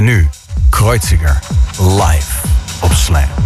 En nu Kreuziger live op Slam.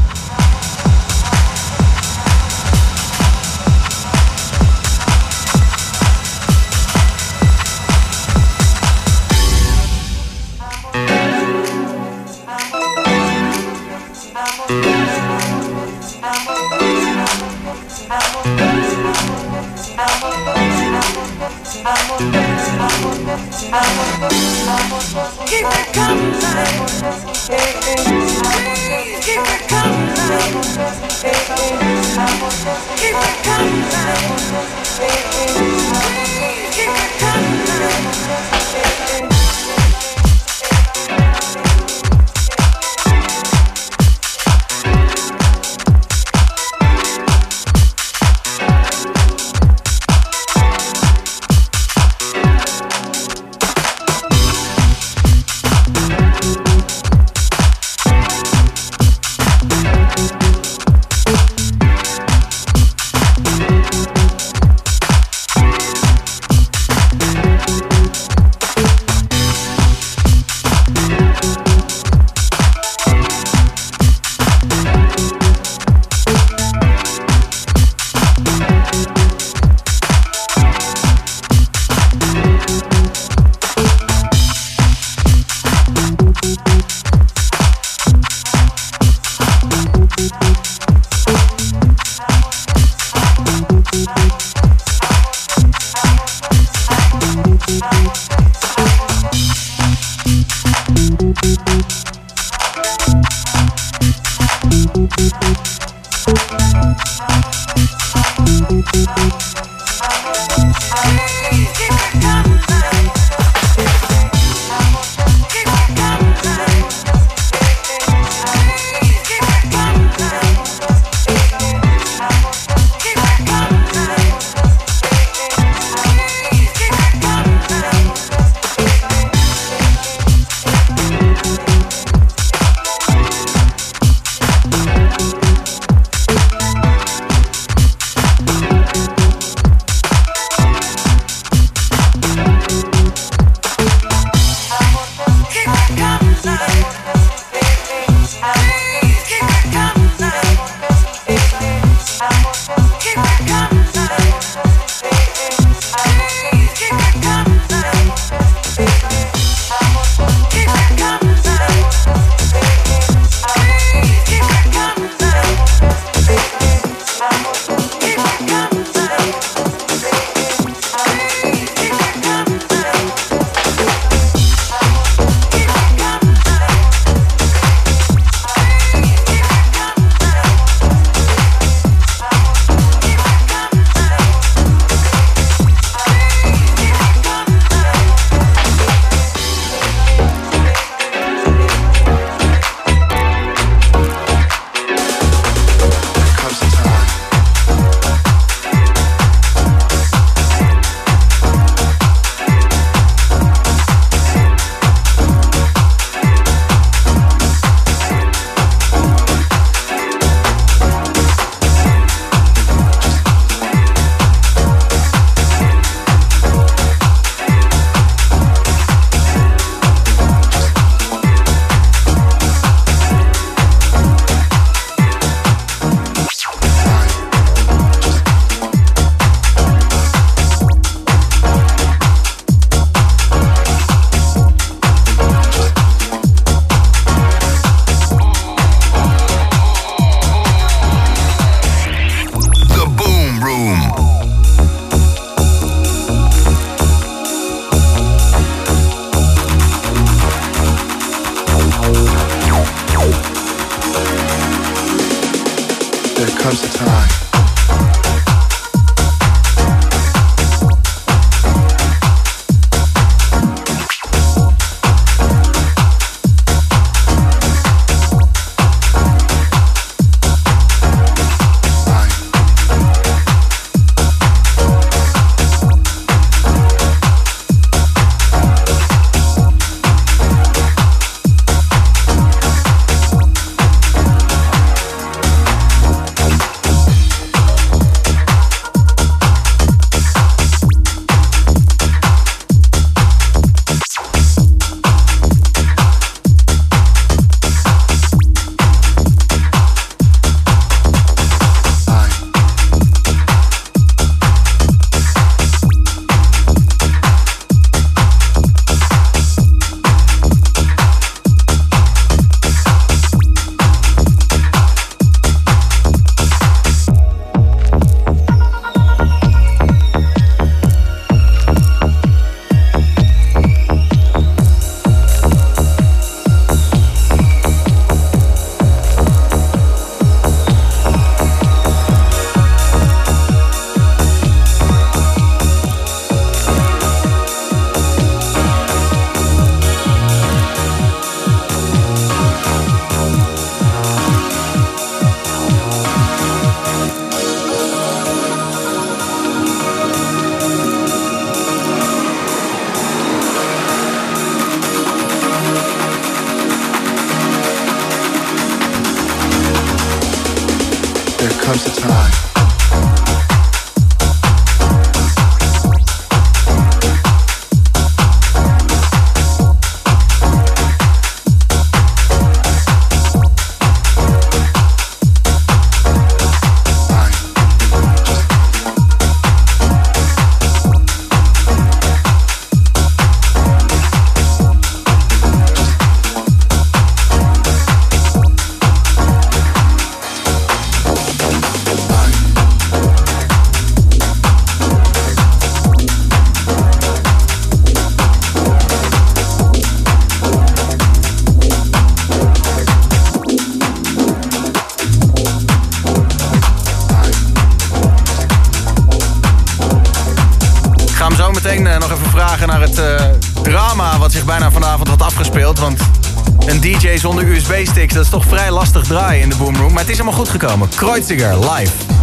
USB-sticks, dat is toch vrij lastig draaien in de boomroom. Maar het is helemaal goed gekomen. Kreuziger, live.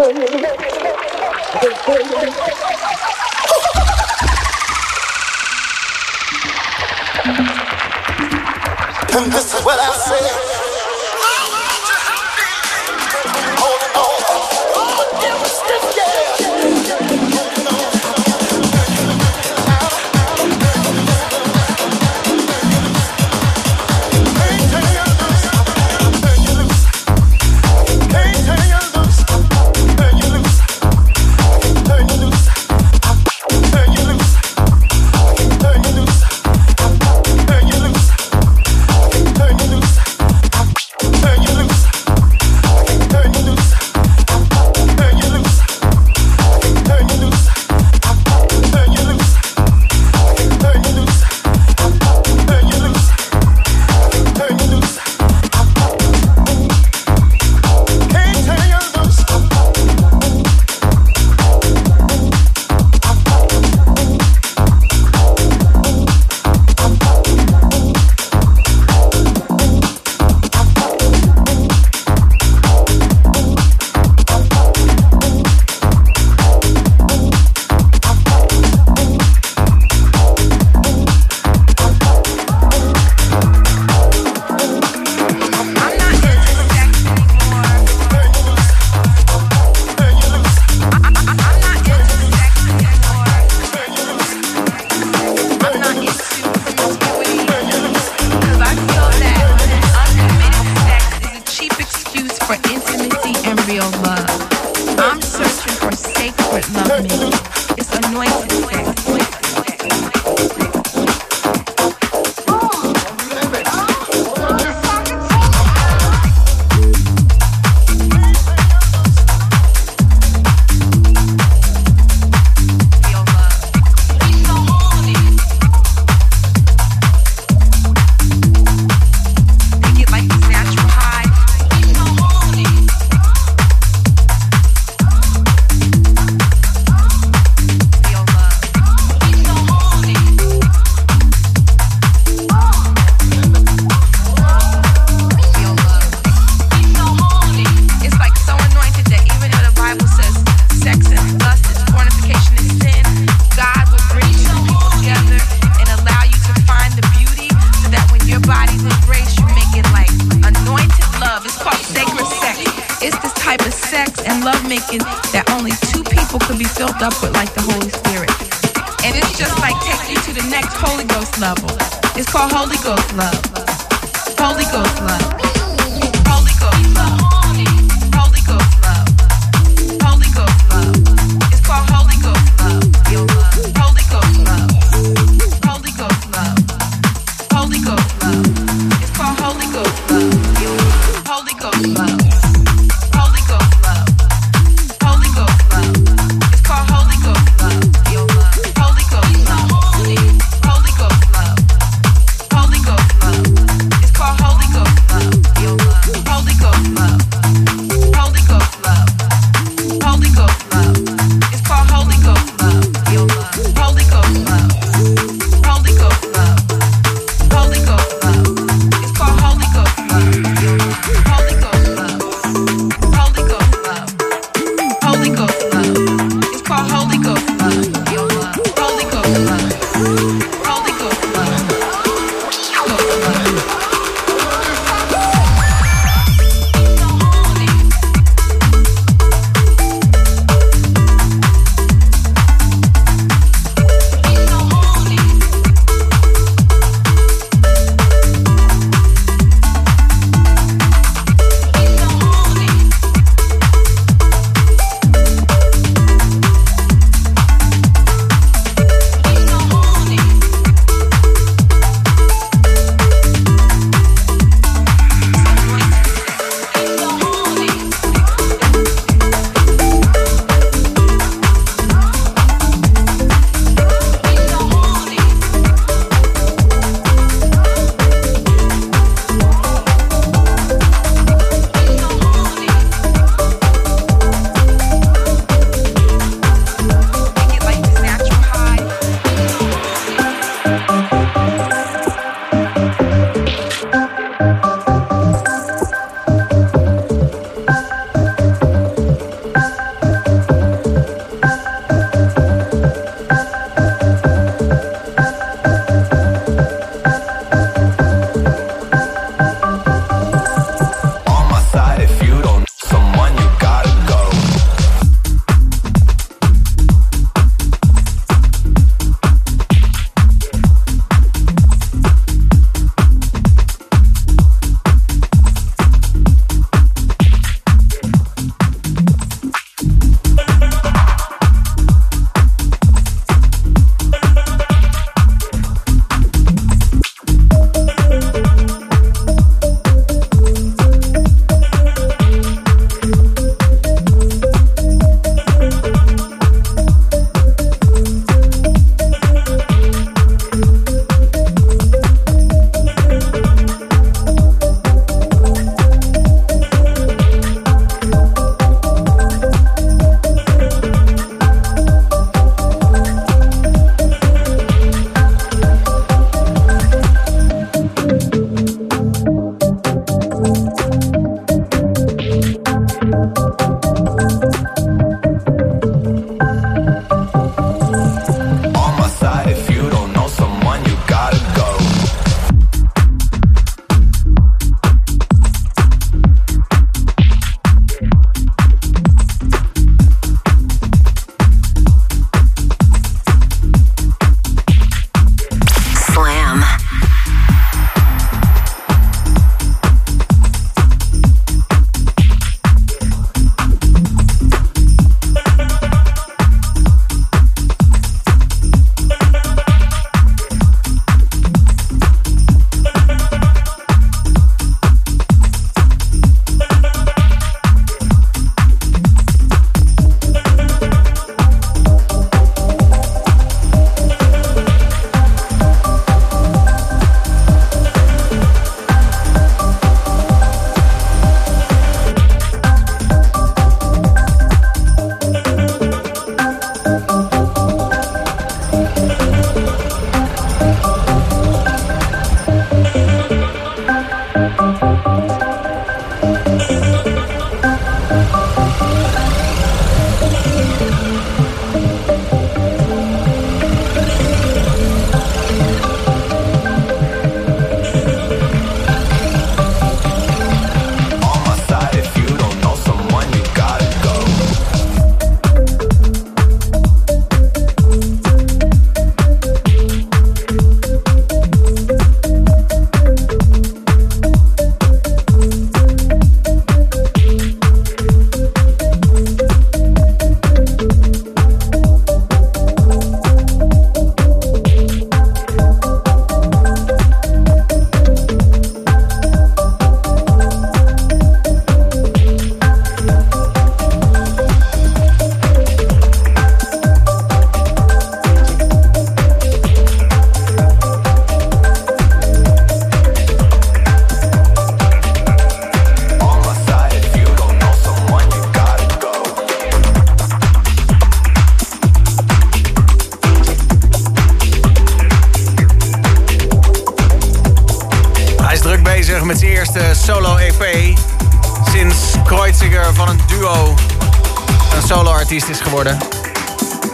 And this is what I say. love me.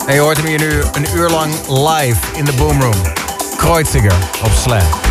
En je hoort hem hier nu een uur lang live in de Boomroom. Kreuziger op Slam.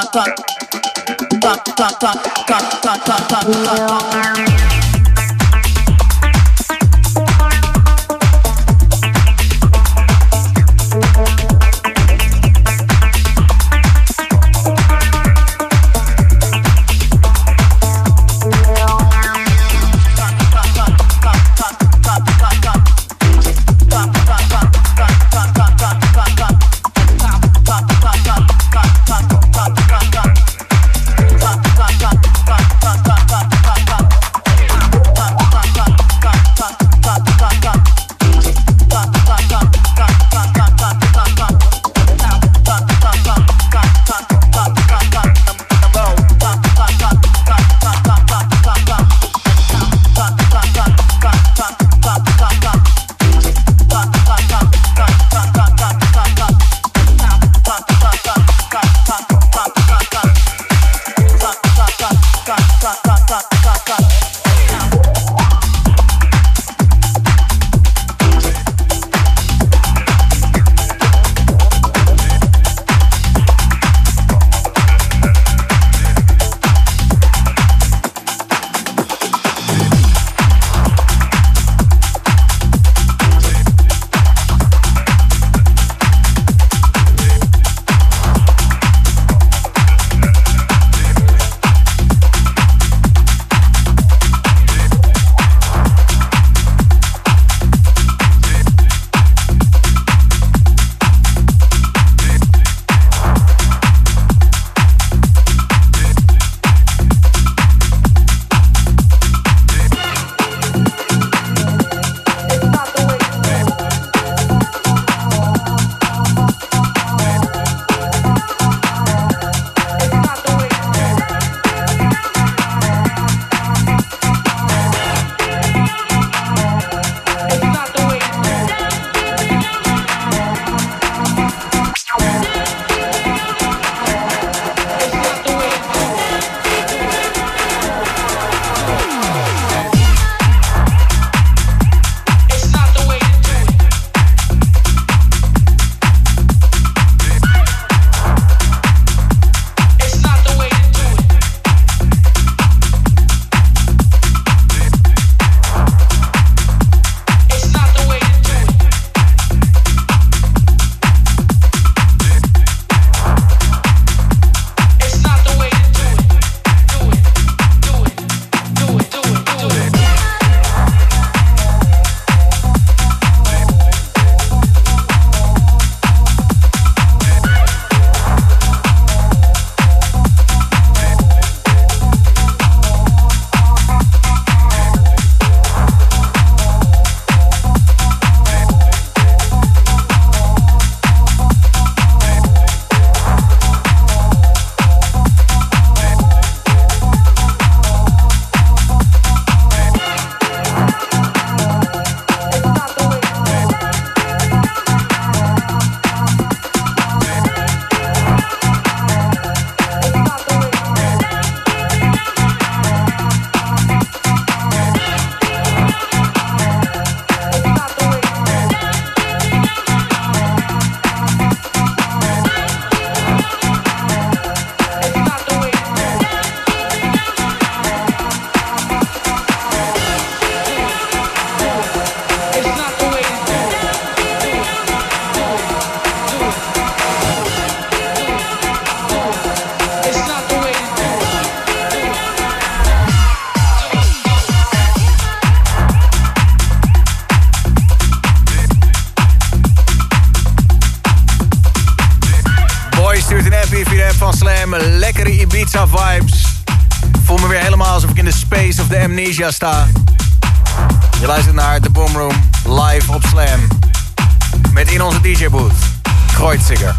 タタタタタタタタタタタ Je luistert naar The Boom Room live op Slam. Met in onze DJ booth. Kreuziger.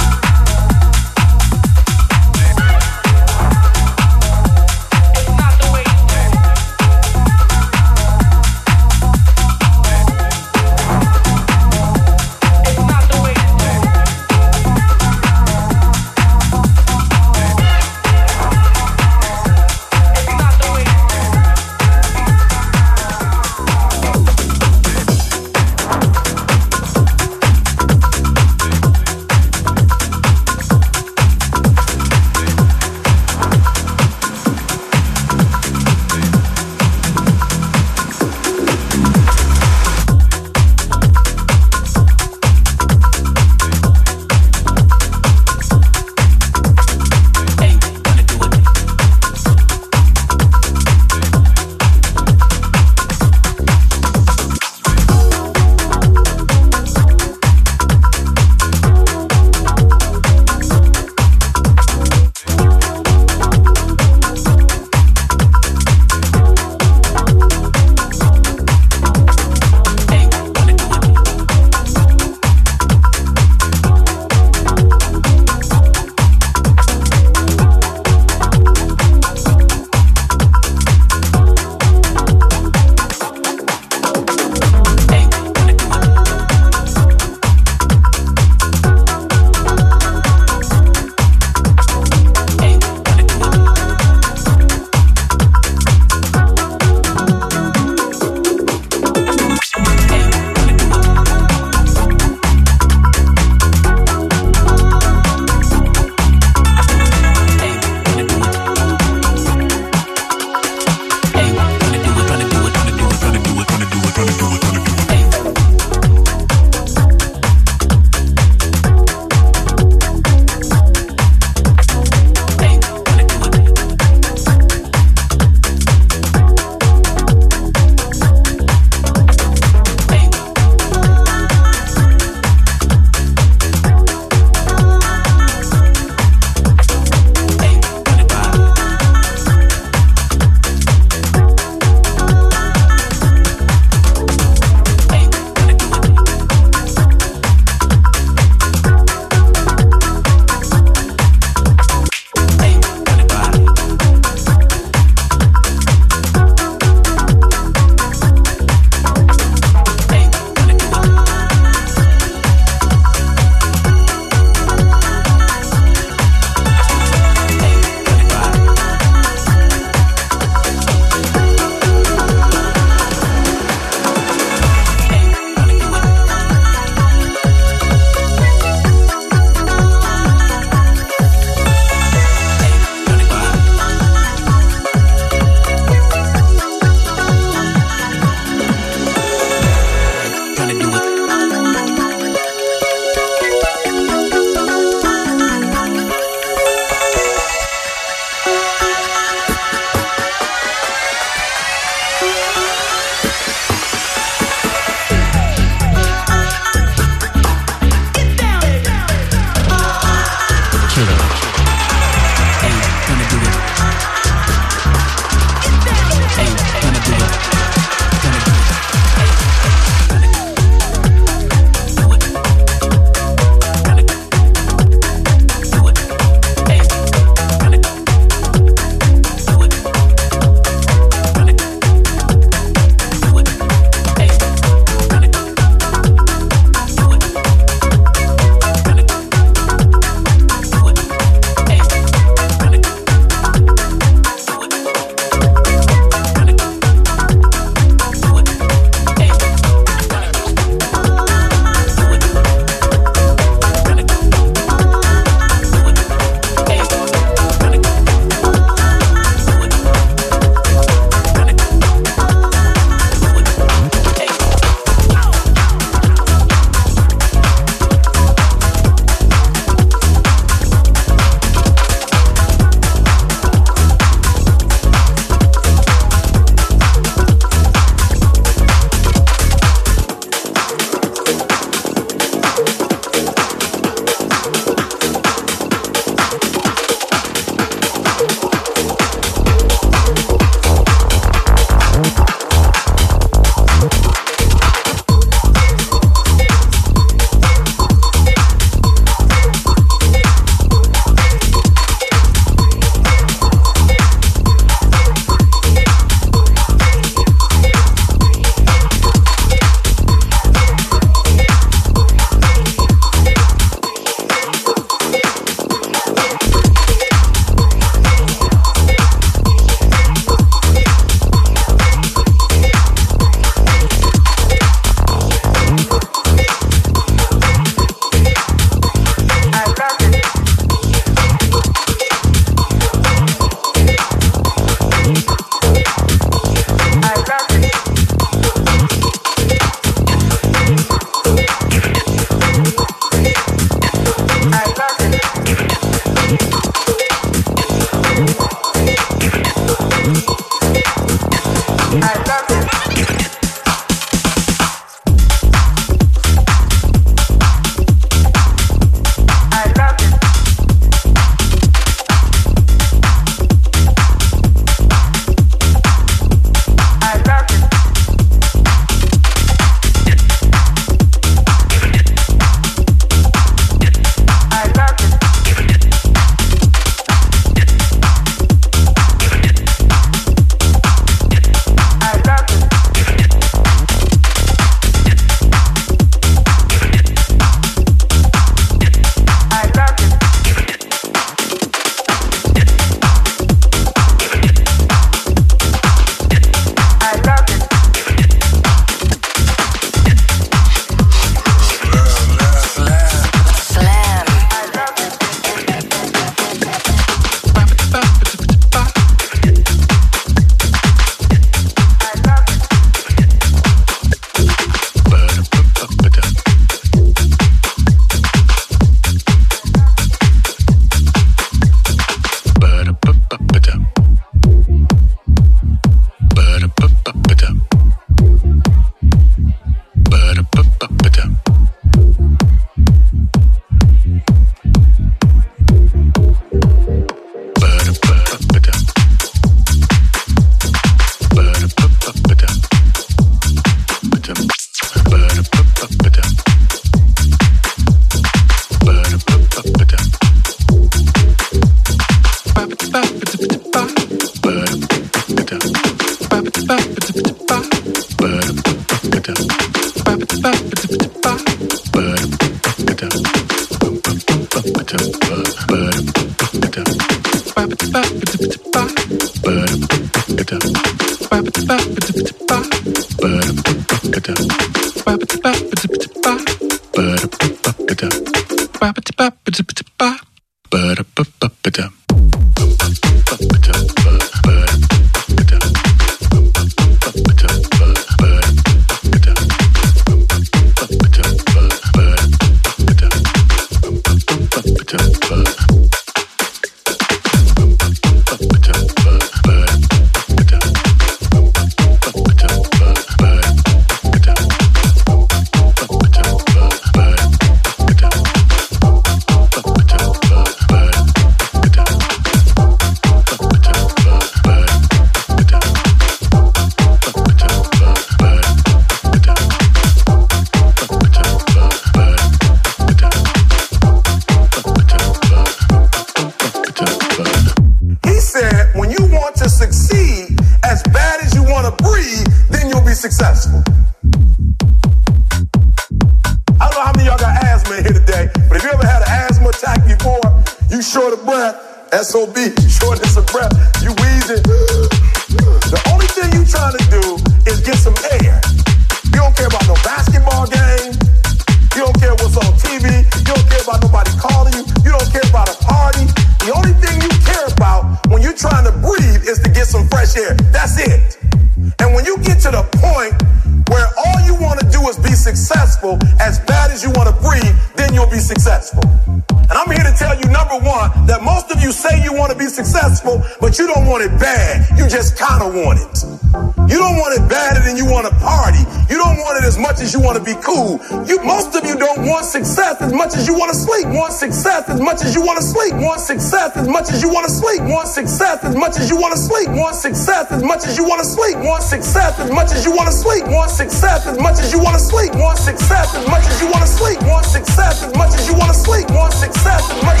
cool. You most of you don't want success as much as you want to sleep. Want success as much as you want to sleep. Want success as much as you want to sleep. Want success as much as you want to sleep. Want success as much as you want to sleep. Want success as much as you want to sleep. Want success as much as you want to sleep. Want success as much as you want to sleep. Want success as much as you want to sleep. Want success as much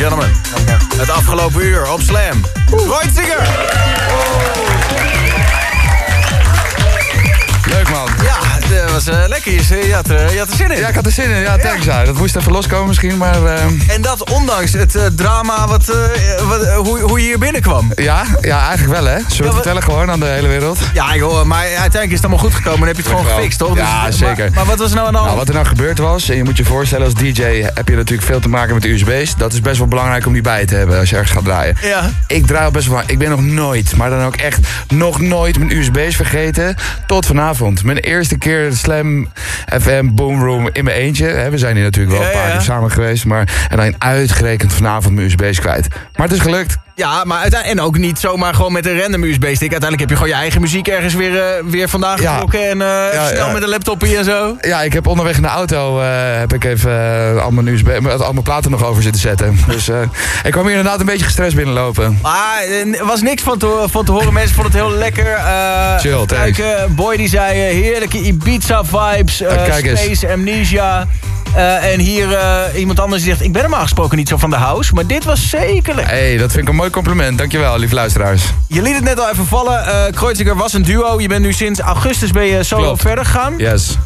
gentlemen, het afgelopen uur op Slam. Kreuziger! Was eh, lekker. Je, je, had er, je had er zin in. Ja, ik had er zin in. Ja, thanks. Ja. Dat moest even loskomen misschien, maar... eh, En dat ondanks het eh, drama wat, eh, wat, eh, hoe, hoe je hier binnenkwam. ja, ja, eigenlijk wel hè. Zullen we Ja, vertellen gewoon aan de hele wereld? Ja joh, maar uiteindelijk is het allemaal goed gekomen en heb je het gewoon Wel. gefixt, toch? Ja, Dus- zeker. Maar, maar wat was er nou aan de hand? Nou, wat er nou gebeurd was, en je moet je voorstellen als DJ heb je natuurlijk veel te maken met de USB's. Dat is best wel belangrijk om die bij te hebben als je ergens gaat draaien. Ja. Ik draai al best wel Ik ben nog nooit, maar dan ook echt nog nooit mijn USB's vergeten. Tot vanavond. Mijn eerste keer Slam FM Boomroom in mijn eentje. We zijn hier natuurlijk wel een paar keer samen geweest. Maar, en dan uitgerekend vanavond mijn USB's kwijt. Maar het is gelukt. Ja, maar en ook niet zomaar gewoon met een random USB-stick. Uiteindelijk heb je gewoon je eigen muziek ergens weer, eh, weer vandaan Ja. getrokken. En eh, Ja, snel ja. met een laptopje en zo. Ja, ik heb onderweg in de auto eh, heb ik even al, mijn USB, al mijn platen nog over zitten zetten. Dus ik kwam hier inderdaad een beetje gestrest binnenlopen. Maar er was niks van te, van te horen. Mensen vonden het heel lekker. Chill, kijk, Boy die zei heerlijke Ibiza-vibes. kijk eens. Space Amnesia. Eh, en hier eh, iemand anders die zegt... Ik ben normaal gesproken niet zo van de house. Maar dit was zeker lekker. hey, dat vind ik een mooi compliment. Dankjewel, lieve luisteraars. Je liet het net al even vallen. eh Kreuziger was een duo. Je bent nu sinds augustus ben je solo Klopt. verder gegaan. Yes.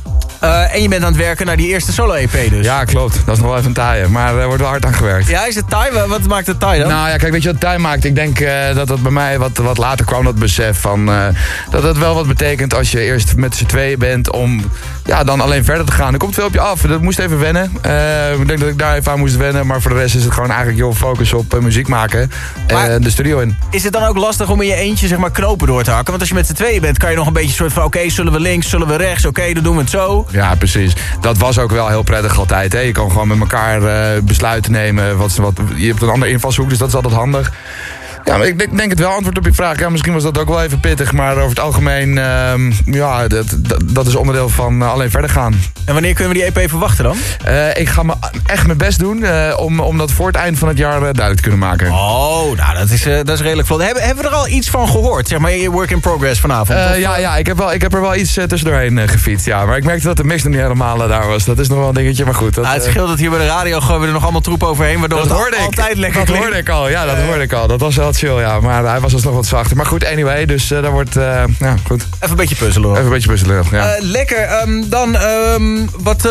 En je bent aan het werken naar die eerste solo-EP dus. Ja, klopt. Dat is nog wel even een. Maar er wordt wel hard aan gewerkt. Ja, is het taai? Wat- maakt het taai dan? Nou ja, kijk, weet je wat tijd maakt? Ik denk dat dat bij mij wat, wat later kwam, dat besef van... dat het wel wat betekent als je eerst met z'n tweeën bent om ja, dan alleen verder te gaan. Er komt veel op je af. Dat moest even wennen. Eh, ik denk dat ik daar even aan moest wennen. Maar voor de rest is het gewoon eigenlijk heel focus op eh, muziek maken. En Maar- de studio in. Is het dan ook lastig om in je eentje zeg maar, knopen door te hakken? Want als je met z'n tweeën bent, kan je nog een beetje soort van... oké, zullen we links, zullen we rechts? Oké, dan doen we het zo. Ja, precies. Dat was ook wel heel prettig altijd. Hè? Je kan gewoon met elkaar eh, besluiten nemen. Wat, wat, je hebt een andere invalshoek, dus dat is altijd handig. Ja, maar ik denk, denk het wel antwoord op je vraag. Ja, misschien was dat ook wel even pittig. Maar over het algemeen, ehm, ja, dat, dat, dat is onderdeel van eh, alleen verder gaan. En wanneer kunnen we die EP verwachten dan? Eh, ik ga me echt mijn best doen eh, om, om dat voor het eind van het jaar duidelijk te kunnen maken. Oh, nou, dat is, dat is redelijk vlot. Hebben, hebben we er al iets van gehoord? Zeg maar, je work in progress vanavond? Ja, ja ik, heb wel, ik heb er wel iets tussendoorheen gefietst. Ja. Maar ik merkte dat de mix nog niet helemaal daar was. Dat is nog wel een dingetje, maar goed. Dat, Ah, het scheelt dat hier bij de radio gooien we er nog allemaal troep overheen. Waardoor dat het hoorde ik. altijd lekker Dat klinkt. hoorde ik al, ja, dat hoorde ik al. Dat was wel chill, ja. Maar hij was alsnog wat zachter. Maar goed, anyway, dus uh, daar wordt, ja, goed. Even een beetje puzzelen. hoor. Even een beetje puzzelen, ja. Uh, lekker. Um, dan, um, wat,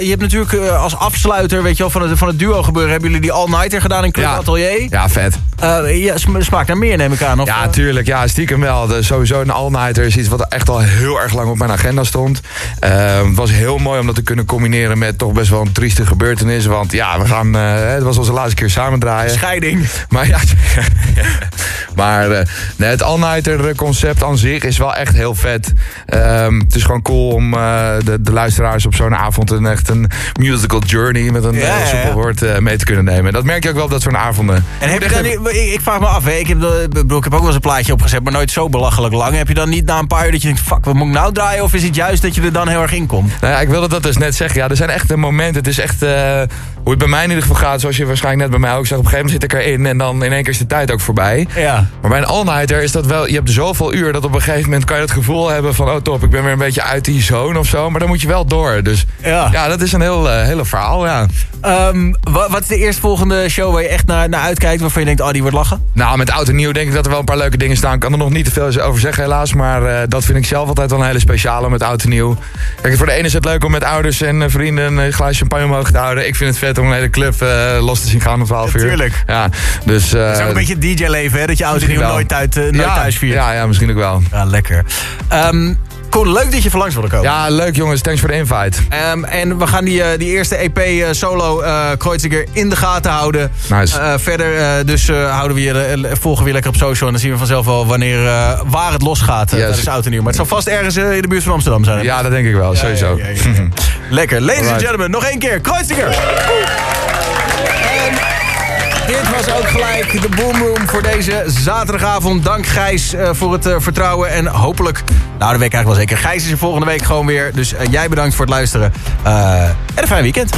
je hebt natuurlijk als afsluiter, weet je wel, van het, van het duo gebeuren... hebben jullie die all-nighter gedaan in Club ja. Atelier. Ja, vet. Ja, smaakt naar meer, neem ik aan. Of, ja, tuurlijk. Ja, stiekem wel. Sowieso een all-nighter is iets wat echt al heel erg lang op mijn agenda stond. Het was heel mooi om dat te kunnen combineren met toch best wel een trieste gebeurtenis. Want ja, we gaan... Uh, het was onze laatste keer samen draaien. Scheiding. Maar ja... maar uh, nee, het all-nighter concept aan zich is wel echt heel vet. Um, het is gewoon cool om uh, de, de, luisteraars op zo'n avond een echt een musical journey met een ja, woord mee te kunnen nemen. Dat merk je ook wel op dat soort avonden. En heb je dan niet, ik, ik, vraag me af, hè, ik, heb, ik heb ook wel eens een plaatje opgezet, maar nooit zo belachelijk lang. Heb je dan niet na een paar uur dat je denkt, fuck, wat moet ik nou draaien? Of is het juist dat je er dan heel erg in komt? Nou ja, ik wilde dat dus net zeggen. Ja, er zijn echt momenten. Het is echt, uh, hoe het bij mij in ieder geval gaat, zoals je waarschijnlijk net bij mij ook zag, op een gegeven moment zit ik erin en dan in één keer is de tijd ook voorbij. Ja. Maar bij een all-nighter is dat wel, je hebt zoveel uur dat op een gegeven moment kan je het gevoel hebben van, oh top, ik ben weer een beetje uit die zone of zo, maar dan moet je wel door. Dus Ja. ja, dat is een heel, eh, hele verhaal, ja. Ehm, wa- wat is de eerstvolgende show waar je echt naar, naar uitkijkt... waarvan je denkt, oh, die wordt lachen? Nou, met oud en nieuw denk ik dat er wel een paar leuke dingen staan. Ik kan er nog niet te veel over zeggen helaas. Maar eh, dat vind ik zelf altijd wel een hele speciale met oud en nieuw. Kijk, voor de ene is het leuk om met ouders en eh, vrienden een glaasje champagne omhoog te houden. Ik vind het vet om een hele club eh, los te zien gaan om 12 uur. tuurlijk. Ja, dus... Is ook een beetje het DJ-leven, hè? Dat je oud en nooit, uit, eh, nooit ja, thuis viert. Ja, ja, misschien ook wel. Ja, lekker. Ehm Koen, leuk dat je van langs wilde komen. Ja, leuk jongens. Thanks voor de invite. Ehm, en we gaan die, eh, die eerste EP eh, solo eh Kreuziger in de gaten houden. Nice. Eh, verder eh, dus eh, houden we je, volgen we je lekker op social. En dan zien we vanzelf wel wanneer, eh, waar het losgaat. Yes. Dat is oud en nieuw. Maar het zal vast ergens in de buurt van Amsterdam zijn. Ja, dat denk ik wel. Sowieso. ja, ja, ja. Lekker. Ladies and gentlemen, nog één keer. Kreuziger. Dit was ook gelijk de Boomroom voor deze zaterdagavond. Dank Gijs eh, voor het eh, vertrouwen. En hopelijk, nou de week eigenlijk wel zeker. Gijs is er volgende week gewoon weer. Dus eh, jij bedankt voor het luisteren. En een fijn weekend.